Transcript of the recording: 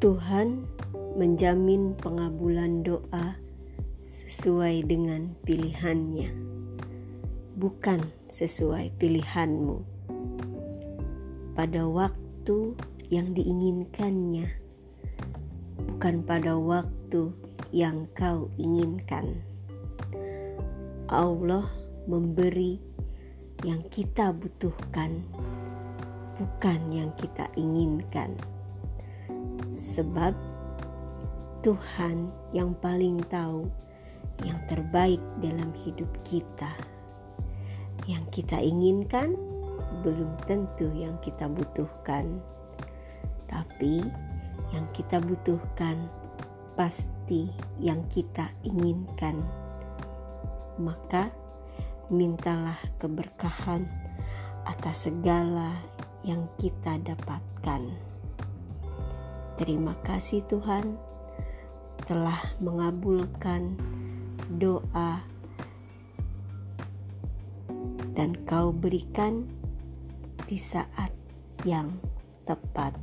Tuhan menjamin pengabulan doa sesuai dengan pilihannya, bukan sesuai pilihanmu. Pada waktu yang diinginkannya, bukan pada waktu yang kau inginkan. Allah memberi yang kita butuhkan, bukan yang kita inginkan, sebab Tuhan yang paling tahu yang terbaik dalam hidup kita. Yang kita inginkan belum tentu yang kita butuhkan, tapi yang kita butuhkan pasti yang kita inginkan. Maka mintalah keberkahan atas segala yang kita dapatkan. Terima kasih Tuhan telah mengabulkan doa dan kau berikan di saat yang tepat.